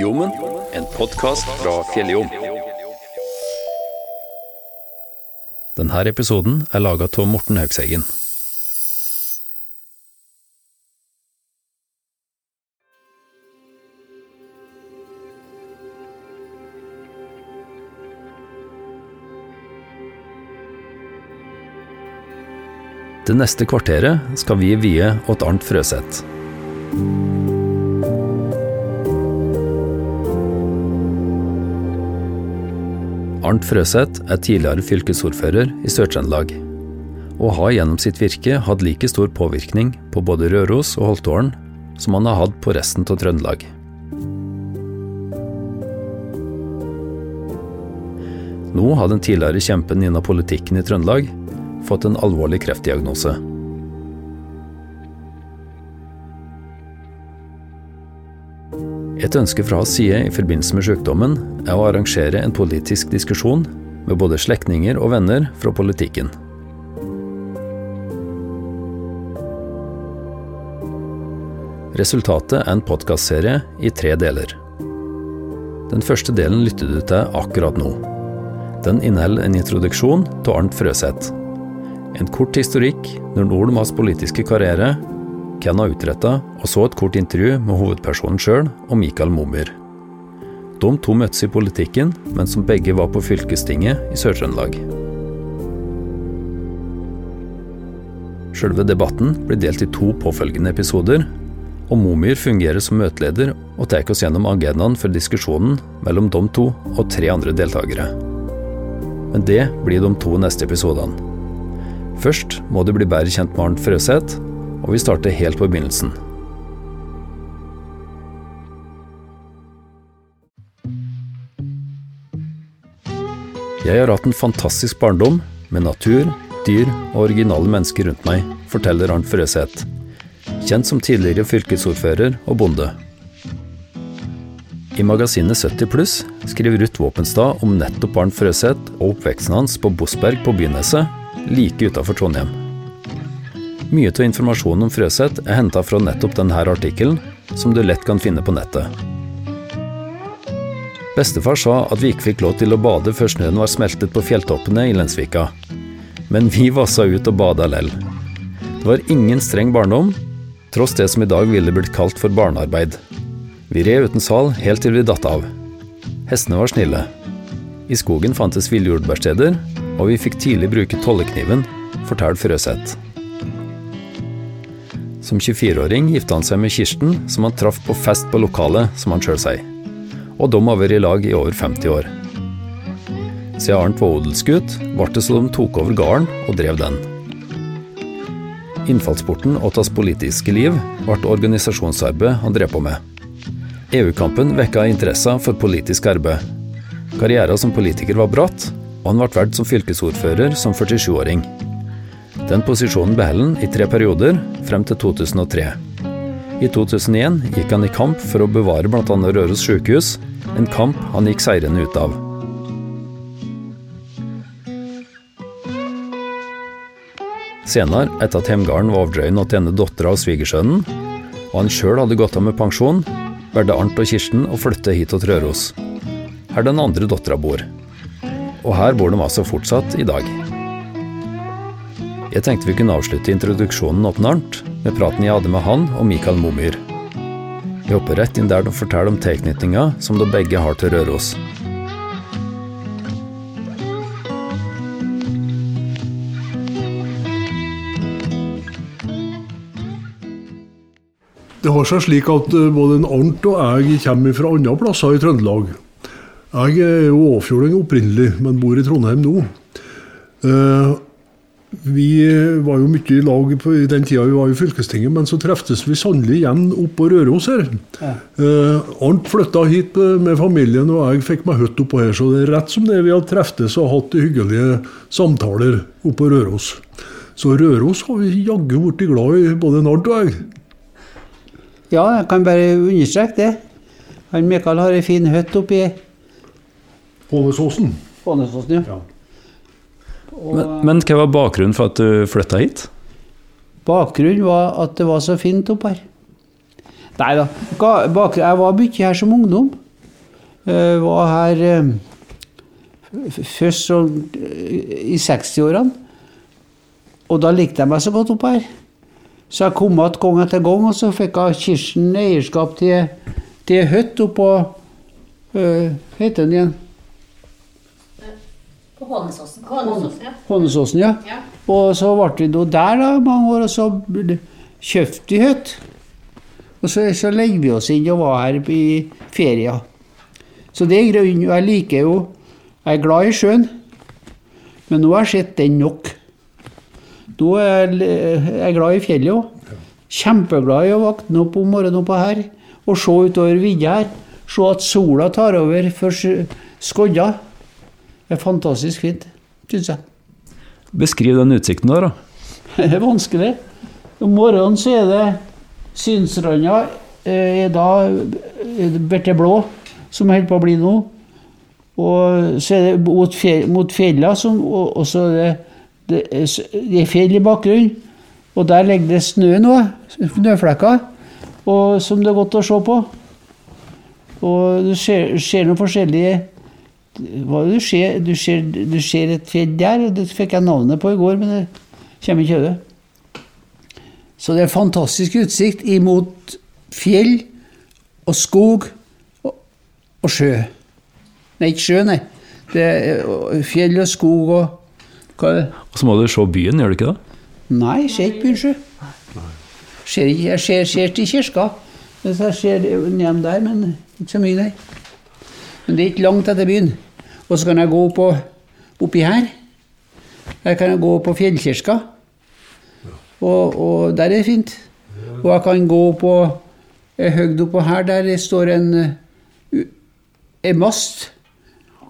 Jommen, en podkast fra Fjelljom. Denne episoden er laga av Morten Haugseggen. Det neste kvarteret skal vi vie åt Arnt Frøseth. Arnt Frøseth er tidligere fylkesordfører i Sør-Trøndelag, og har gjennom sitt virke hatt like stor påvirkning på både Røros og Holtålen som han har hatt på resten av Trøndelag. Nå har den tidligere kjempen innen politikken i Trøndelag fått en alvorlig kreftdiagnose. Et ønske fra hans side i forbindelse med sykdommen er å arrangere en politisk diskusjon med både slektninger og venner fra politikken. Resultatet er en podkastserie i tre deler. Den første delen lytter du til akkurat nå. Den inneholder en introduksjon til Arnt Frøseth. En kort historikk, når Nordmas politiske karriere, han har utretta, og så et kort intervju med hovedpersonen sjøl og Mikael Momyr. De to møttes i politikken, men som begge var på fylkestinget i Sør-Trøndelag. Sjølve debatten blir delt i to påfølgende episoder, og Momyr fungerer som møteleder og tar oss gjennom agendaen for diskusjonen mellom de to og tre andre deltakere. Men det blir de to neste episodene. Først må du bli bedre kjent med Arnt Frøseth, og vi starter helt på begynnelsen. Jeg har hatt en fantastisk barndom, med natur, dyr og originale mennesker rundt meg, forteller Arnt Frøseth, kjent som tidligere fylkesordfører og bonde. I magasinet 70 pluss skriver Ruth Våpenstad om nettopp Arnt Frøseth og oppveksten hans på Bosberg på Byneset, like utafor Trondheim. Mye av informasjonen om Frøseth er henta fra nettopp denne artikkelen, som du lett kan finne på nettet. Bestefar sa at vi ikke fikk lov til å bade før snøen var smeltet på fjelltoppene i Lensvika. Men vi vassa ut og bada lell. Det var ingen streng barndom, tross det som i dag ville blitt kalt for barnearbeid. Vi red uten sal helt til vi datt av. Hestene var snille. I skogen fantes ville jordbærsteder, og vi fikk tidlig bruke tollekniven, forteller Frøseth. Som 24-åring gifta han seg med Kirsten, som han traff på fest på lokalet, som han sjøl sier. Og de har vært i lag i over 50 år. Siden Arnt var odelsgutt, ble det så de tok over gården og drev den. Innfallsporten til hans politiske liv ble organisasjonsarbeid han drev på med. EU-kampen vekka interesser for politisk arbeid. Karrieren som politiker var bratt, og han ble valgt som fylkesordfører som 47-åring. Den posisjonen beholdt han i tre perioder, frem til 2003. I 2001 gikk han i kamp for å bevare bl.a. Røros sykehus, en kamp han gikk seirende ut av. Senere, etter at hjemgården var overdreven til ene dattera av svigersønnen, og han sjøl hadde gått av med pensjon, valgte Arnt og Kirsten å flytte hit til Røros, her den andre dattera bor. Og her bor de altså fortsatt i dag. Jeg tenkte vi kunne avslutte introduksjonen opp med praten jeg hadde med han og Mikael Momyr. Vi hopper rett inn der de forteller om tilknytninga som de begge har til Røros. Det har seg slik at eh, både Arnt og jeg kommer fra andre plasser i Trøndelag. Jeg er jo åfjording opprinnelig, men bor i Trondheim nå. Eh, vi var jo mye i lag på, i den tida vi var i fylkestinget, men så treftes vi sannelig igjen oppå Røros her. Ja. Eh, Arnt flytta hit med familien, og jeg fikk meg hytte oppå her. Så det er rett som det vi har treftes og hatt hyggelige samtaler oppå Røros. Så Røros har vi jaggu blitt glad i, både Arnt og jeg. Ja, jeg kan bare understreke det. Han Mikael har ei en fin hytte oppi Ånesåsen. Ånesåsen, ja. ja. Men, men, hva var bakgrunnen for at du flytta hit? Bakgrunnen var at det var så fint opp her. Nei da. Jeg var mye her som ungdom. Jeg var her eh, først så, eh, i 60-årene. Og da likte jeg meg så godt opp her. Så jeg kom igjen gang etter gang, og så fikk jeg Kirsten eierskap til, til ei hytte oppå Hva heter den igjen? På Hånesåsen. Hånesåsen, ja. Hånesåsen, ja. ja. Og så ble vi nå der da, mange år, og så kjøpte vi hytte. Og så, så legger vi oss inn og var her i feria. Så det er grunnen. Jeg liker jo Jeg er glad i sjøen, men nå har jeg sett den nok. Nå er jeg, jeg er glad i fjellet òg. Kjempeglad i å våkne opp om morgenen oppå her og se utover vidda her. Se at sola tar over for skodda. Det er fantastisk fint, syns jeg. Beskriv den utsikten der, da. Det er vanskelig. Om morgenen så er det Synsranda eh, er da blitt blå, som holder på å bli nå. Og så er det mot, fjell, mot fjella, som, og, og så er det, det, det er fjell i bakgrunnen. Og der ligger det snø nå, snøflekker, og, som det er godt å se på. Og du ser, ser noen forskjellige du ser, du ser, du ser et fjell der, og det fikk jeg navnet på i går, men det kommer ikke over. Så det er fantastisk utsikt imot fjell og skog og, og sjø. Nei, ikke sjø, nei. Det er fjell og skog og hva er det? Og så må du se byen, gjør du ikke det? Nei, jeg ser ikke byen, sjø. Ser Jeg ser, ser til kirka. Jeg ser ned der, men ikke så mye, nei. Men det er ikke langt etter byen. Og så kan jeg gå på, oppi her. Her kan jeg gå på fjellkirka. Og, og der er det fint. Og jeg kan gå på høgd oppå her, der det står en, en mast.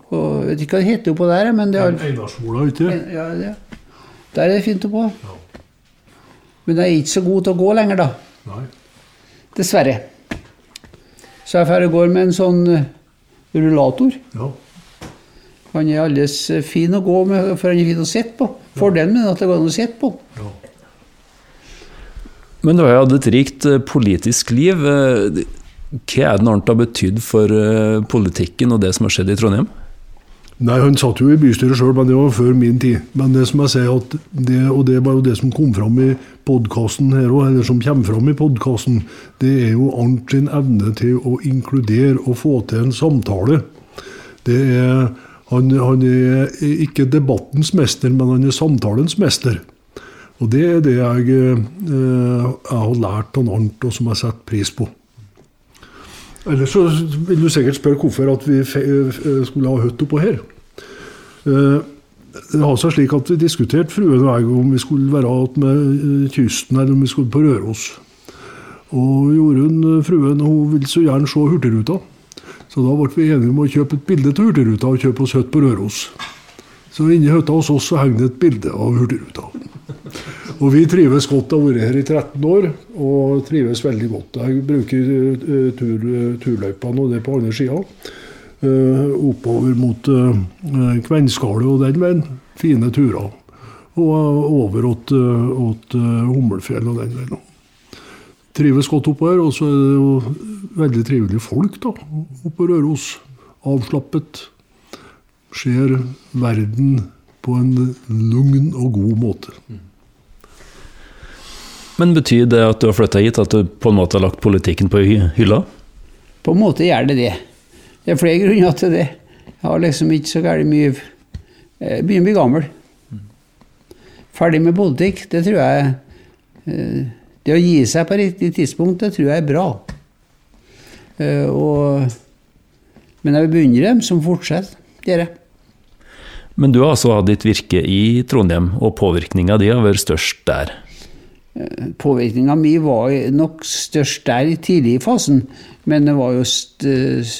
Og jeg vet ikke hva det heter oppå der, men det er Einarsmola ute. ja, det. Der er det fint oppå. Men jeg er ikke så god til å gå lenger, da. Nei. Dessverre. Så jeg får går med en sånn eh, rullator. Ja. Han er alles eh, fin å gå med, for han er fin å sitte på. Fordelen med den er at det går an å sitte på. ja. Men du har jo hatt et rikt eh, politisk liv. Eh, Hva er det Arnt har betydd for politikken og det som har skjedd i Trondheim? Nei, Han satt jo i bystyret sjøl, men det var før min tid. Men det som jeg sier at det, og det var jo det som kom fram i podkasten her òg, eller som kommer fram i podkasten, det er jo Arnt sin evne til å inkludere og få til en samtale. Det er, han, han er ikke debattens mester, men han er samtalens mester. Og det er det jeg, eh, jeg har lært av Arnt, og som jeg setter pris på. Ellers så vil du sikkert spørre hvorfor at vi eh, skulle ha hytte oppå her. Eh, Det har seg slik at vi diskuterte fruen og jeg om vi skulle være eh, kysten, eller om vi skulle på Røros. Og Jorunn, fruen, hun ville så gjerne se Hurtigruta. Så da ble vi enige om å kjøpe et bilde til Hurtigruta og kjøpe oss hytte på Røros. Så inni hytta hos oss så henger det et bilde av Hurtigruta. Og vi trives godt. Jeg har vært her i 13 år og trives veldig godt. Jeg bruker eh, tur, turløypene og det på andre sida. eh, oppover mot uh, Kvendskallet og den veien. Fine turer. Og eh, over åt, eh, åt eh, Hummelfjell og den veien. Trives godt oppover. her. Og så er det jo veldig trivelige folk da, oppe på Røros. Avslappet. Ser verden på en lugn og god måte. Men betyr det at du har flytta hit, at du på en måte har lagt politikken på hylla? På en måte gjør det det. Det er flere grunner til det. Jeg har liksom ikke så gærent mye Jeg begynner å bli gammel. Ferdig med politikk, det tror jeg eh, Det å gi seg på riktig tidspunkt, det tror jeg er bra. Eh, Og, men jeg beundrer dem som fortsetter. Det gjør jeg. Men du har altså hatt ditt virke i Trondheim, og påvirkninga di har vært størst der. Påvirkninga mi var nok størst der i tidlig i fasen, men det var jo, eh,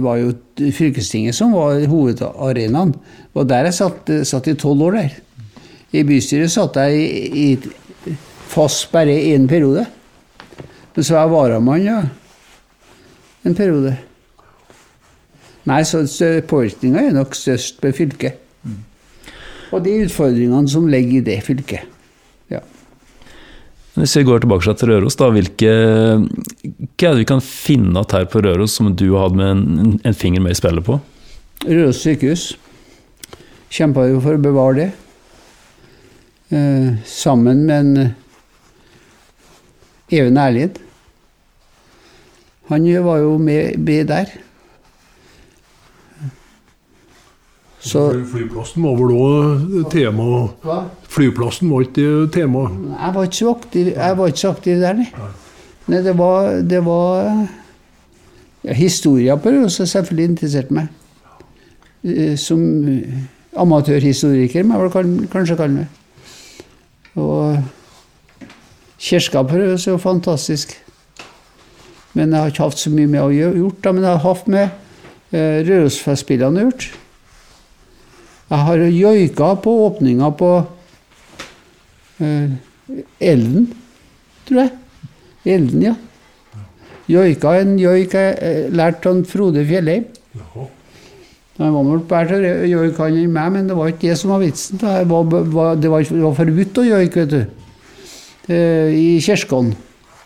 var jo fylkestinget som var hovedarenaen. Og der jeg satt, satt i tolv år der. I bystyret satt jeg i, i fast bare én periode. Men så var jeg varamann ja. en periode. Nei, så påvirkninga er nok størst på fylket. Og de utfordringene som ligger i det fylket. Ja. Hvis vi går tilbake til Røros, da, hvilke, hva er det vi kan finne igjen her på Røros som du har hatt med en, en finger med i spillet på? Røros sykehus. Kjempa jo for å bevare det. Eh, sammen med en Even Erlid. Han var jo med, med der. Så Flyplassen var vel òg tema. Hva? Flyplassen var ikke tema. Jeg var ikke så aktiv, ikke så aktiv der, nei. nei det var, det var ja, Historia på det, som selvfølgelig interessert meg. Eh, Som amatørhistoriker, må jeg vel kanskje kalle meg. Og kirka prøves er jo fantastisk. Men jeg har ikke hatt så mye med å gjøre, da, men jeg har hatt med eh, Rørosfestspillene å gjort. Jeg har joika på åpninga på eh, Elden, tror jeg. Elden, ja. Joika en joik jeg eh, lærte av Frode Fjellheim. Han var nok bedre til å joike enn meg, men det var ikke det som var vitsen. Det var, var, det var, det var forbudt å joike, vet du. Eh, I kirkene.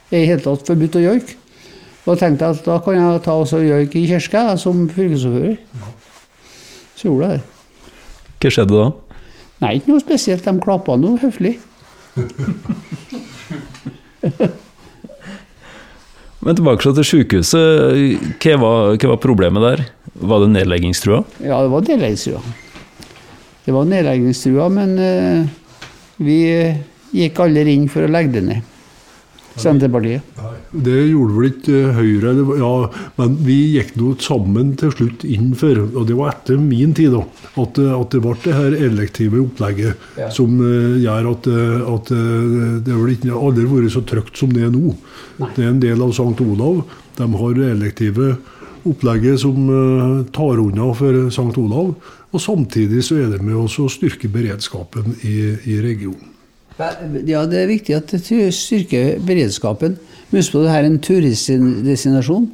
Det er i hele tatt forbudt å joike. Og da tenkte jeg at da kan jeg ta også joike i kirka som fylkesordfører. Så gjorde jeg det. Hva skjedde da? Nei, ikke noe spesielt. De klappa noe høflig. Men tilbake til sykehuset. Hva var, hva var problemet der? Var det nedleggingstrua? Ja, det var nedleggingstrua. Det var nedleggingstrua, men eh, vi gikk alle inn for å legge det ned. Senterpartiet. Det gjorde vel ikke Høyre, det var- ja, men vi gikk nå sammen til slutt inn for, og det var etter min tid, da, at, det- at det ble det her elektive opplegget Ja. som uh, gjør at, eh, at eh, det vel ikke aldri vært så trygt som det er nå. Nei. Det er en del av St. Olav. De har det elektive opplegget som uh, tar unna for St. Olav, og samtidig så er det med å styrke beredskapen i, i regionen. Ja, det er viktig at det styrker beredskapen. Husk på det her er en turistdestinasjon.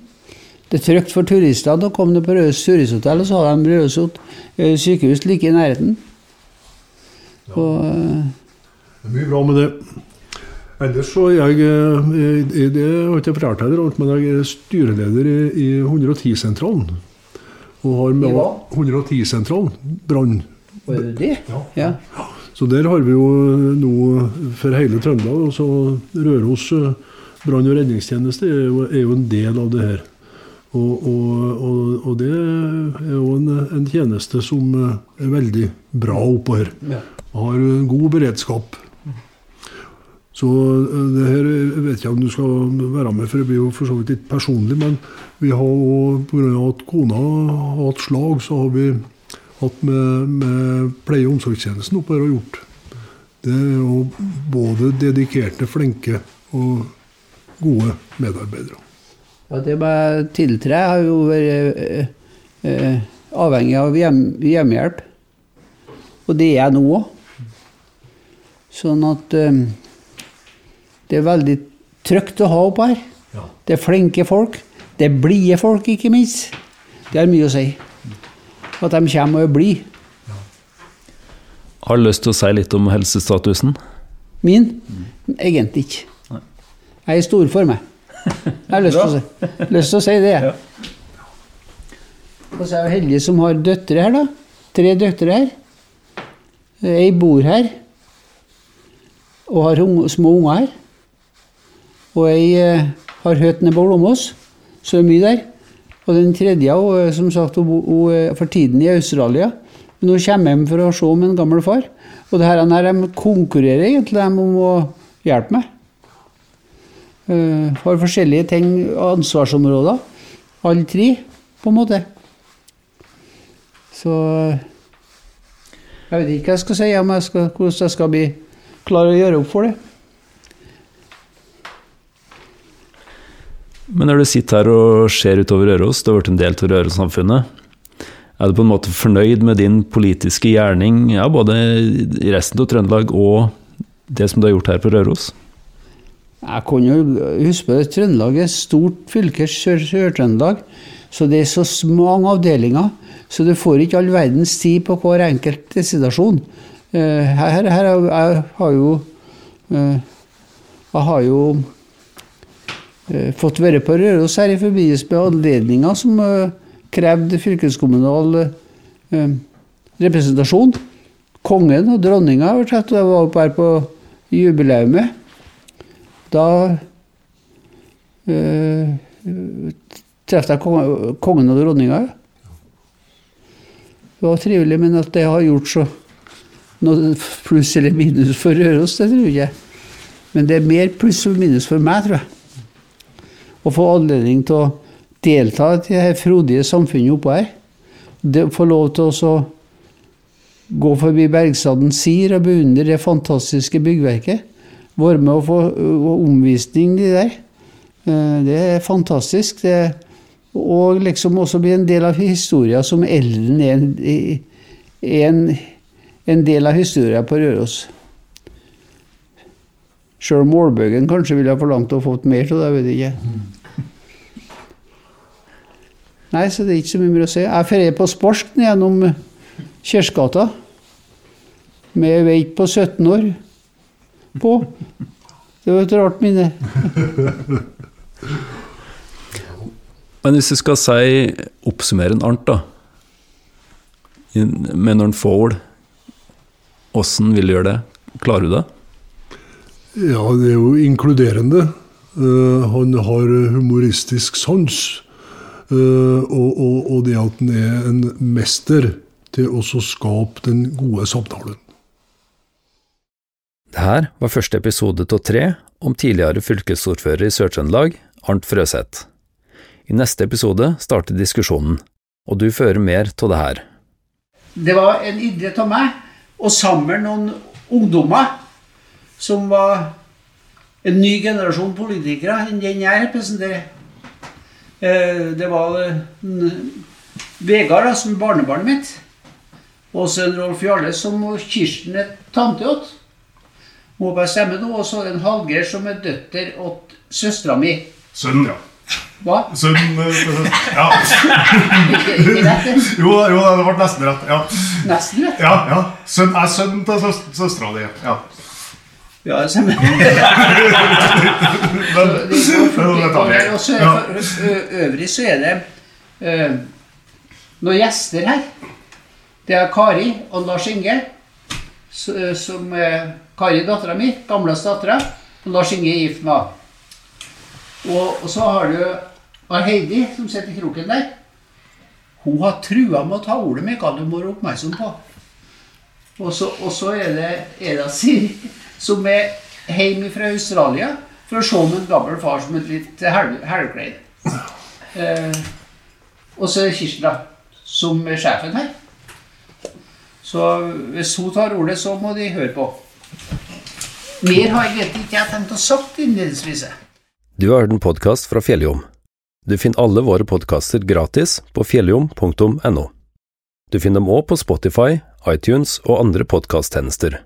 Det er trygt for turistene å komme på Røros turisthotell, og så har de Røros eh, sykehus like i nærheten. Og, Det er mye bra med det. Ellers så er jeg eh, Det har jeg ikke fortalt heller, men jeg er styreleder i, i 110-sentralen. Og har med hva? 110-sentralen, brann. var det det? Ja. Så der har vi jo nå for hele Trøndelag. og så Røros eh, brann- og redningstjeneste er jo, er jo en del av det her. Og, og, og, og det er jo en, en tjeneste som eh, er veldig bra oppå her. Har en god beredskap. Så eh, det her jeg vet ikke om du skal være med, for det blir jo for så vidt litt personlig. Men vi har òg, pga. at kona har hatt slag, så har vi hatt med, med pleie- og omsorgstjenesten oppe her og gjort. Det er jo både dedikerte, flinke og gode medarbeidere. Ja, det med tiltre har jo vært eh, eh, avhengig av hjem, hjemmehjelp. Og det er jeg nå òg. Sånn at eh, det er veldig trygt å ha oppe her. Det er flinke folk. Det er blide folk, ikke minst. Det har mye å si. At de kommer og blir. Har du lyst til å si litt om helsestatusen? Min? Egentlig ikke. Jeg er stor for meg. Jeg har lyst til si, lyst til å si det. jeg. Og så er jeg heldig som har døtre her, da. Tre døtre her. Ei bor her. Og har unge, små unger her. Og ei eh, har hytte nede på Glåmos. Så er mye der. Og den tredje, hun, er, som sagt, hun, hun er for tiden i Australia. Men hun kommer hjem for å se om en gammel far. Og det her, her de konkurrerer egentlig dem om å hjelpe meg. Uh, har forskjellige ting, ansvarsområder. Alle tre, på en måte. Så jeg vet ikke hva jeg skal si om jeg skal, hvordan jeg skal bli klar å gjøre opp for det. Men når du sitter her og ser utover Røros, du har vært en del av Røros-samfunnet. Er du på en måte fornøyd med din politiske gjerning, ja, både i resten av Trøndelag og det som du har gjort her på Røros? Jeg kan jo huske det, Trøndelag er et stort fylke, Sør- Sør-Trøndelag. Så det er så mange avdelinger, så du får ikke all verdens tid på hver enkelt situasjon. Her, Her, her har- jeg har jo eh, Jeg har jo eh, fått være på Røros her i forbindelse med anledninger som eh, krevde fylkeskommunal eh, representasjon. Kongen og dronninga har jeg var oppe her på jubileumet. Da eh, traff jeg kongen, og dronninga. Det var trivelig, men at det har gjort så noe pluss eller minus for Røros, det tror jeg ikke. Men det er mer pluss og minus for meg, tror jeg. Å få anledning til å delta i det frodige samfunnet oppå her. Det, få lov til å gå forbi Bergstaden Sir og beundre det fantastiske byggverket. Være med å få omvisning i der. Eh, det er fantastisk. Det, og liksom også bli en del av historien som Elden er en, en, en del av historien på Røros. Sjøl Målbøgen kanskje ville ha forlangt å fått mer av det, vet jeg ikke. Nei, så det er ikke så mye mer å si. Jeg drar på Sporsk gjennom Kjersgata med veit på 17 år på. Det var et rart minne. Men hvis du skal si oppsummere en Arnt, da, med noen få ord, åssen vil du gjøre det? Klarer du det? Ja, det er jo inkluderende. Uh, han har humoristisk sans. Uh, og, og, og, det at han er en mester til å skape den gode samtalen. Det her var første episode av tre om tidligere fylkesordfører i Sør-Trøndelag, Arnt Frøseth. I neste episode starter diskusjonen, og du fører mer av det her. Det var en idrett av meg å samle noen ungdommer som var en ny generasjon politikere enn den jeg representerer. Eh, det var Vegard, som er barnebarnet mitt. Og så Rolf Jarle som Kirsten er tante åt. Må bare stemme nå. Og så en Hallgeir som er døtter åt søstera mi. Sønn, ja. Hva? Sønn eh, Ja. Ikke, ikke rett? det? Jo, jo, det ble nesten rett. Ja, Nesten rett. ja. ja. Sønn er sønn til søs søstera di. Ja. Ja, det stemmer. Men, Det går fort i gang her, Ja. Og så er for ø- øvrig så er det uh, noen gjester her. Det er Kari og Lars Inge, som uh, Kari, dattera mi, gamleste dattera, og Lars Inge er gift med. Og, og så har du og Heidi, som sitter i kroken der. Hun har trua med å ta ordet mitt, hva du må være oppmerksom på. Og så, og så er det Eda Siri, som er hjemme fra Australia for å se om en gammel far som et litt helv- Eh, og så Kirsten, da, som er sjefen her. Så hvis hun tar ordet, så må de høre på. Mer har jeg egentlig ikke jeg tenkt å sagt innledningsvis. Du har hørt en podkast fra Fjelljom. Du finner alle våre podkaster gratis på fjelljom.no. Du finner dem òg på Spotify, iTunes og andre podkasttjenester.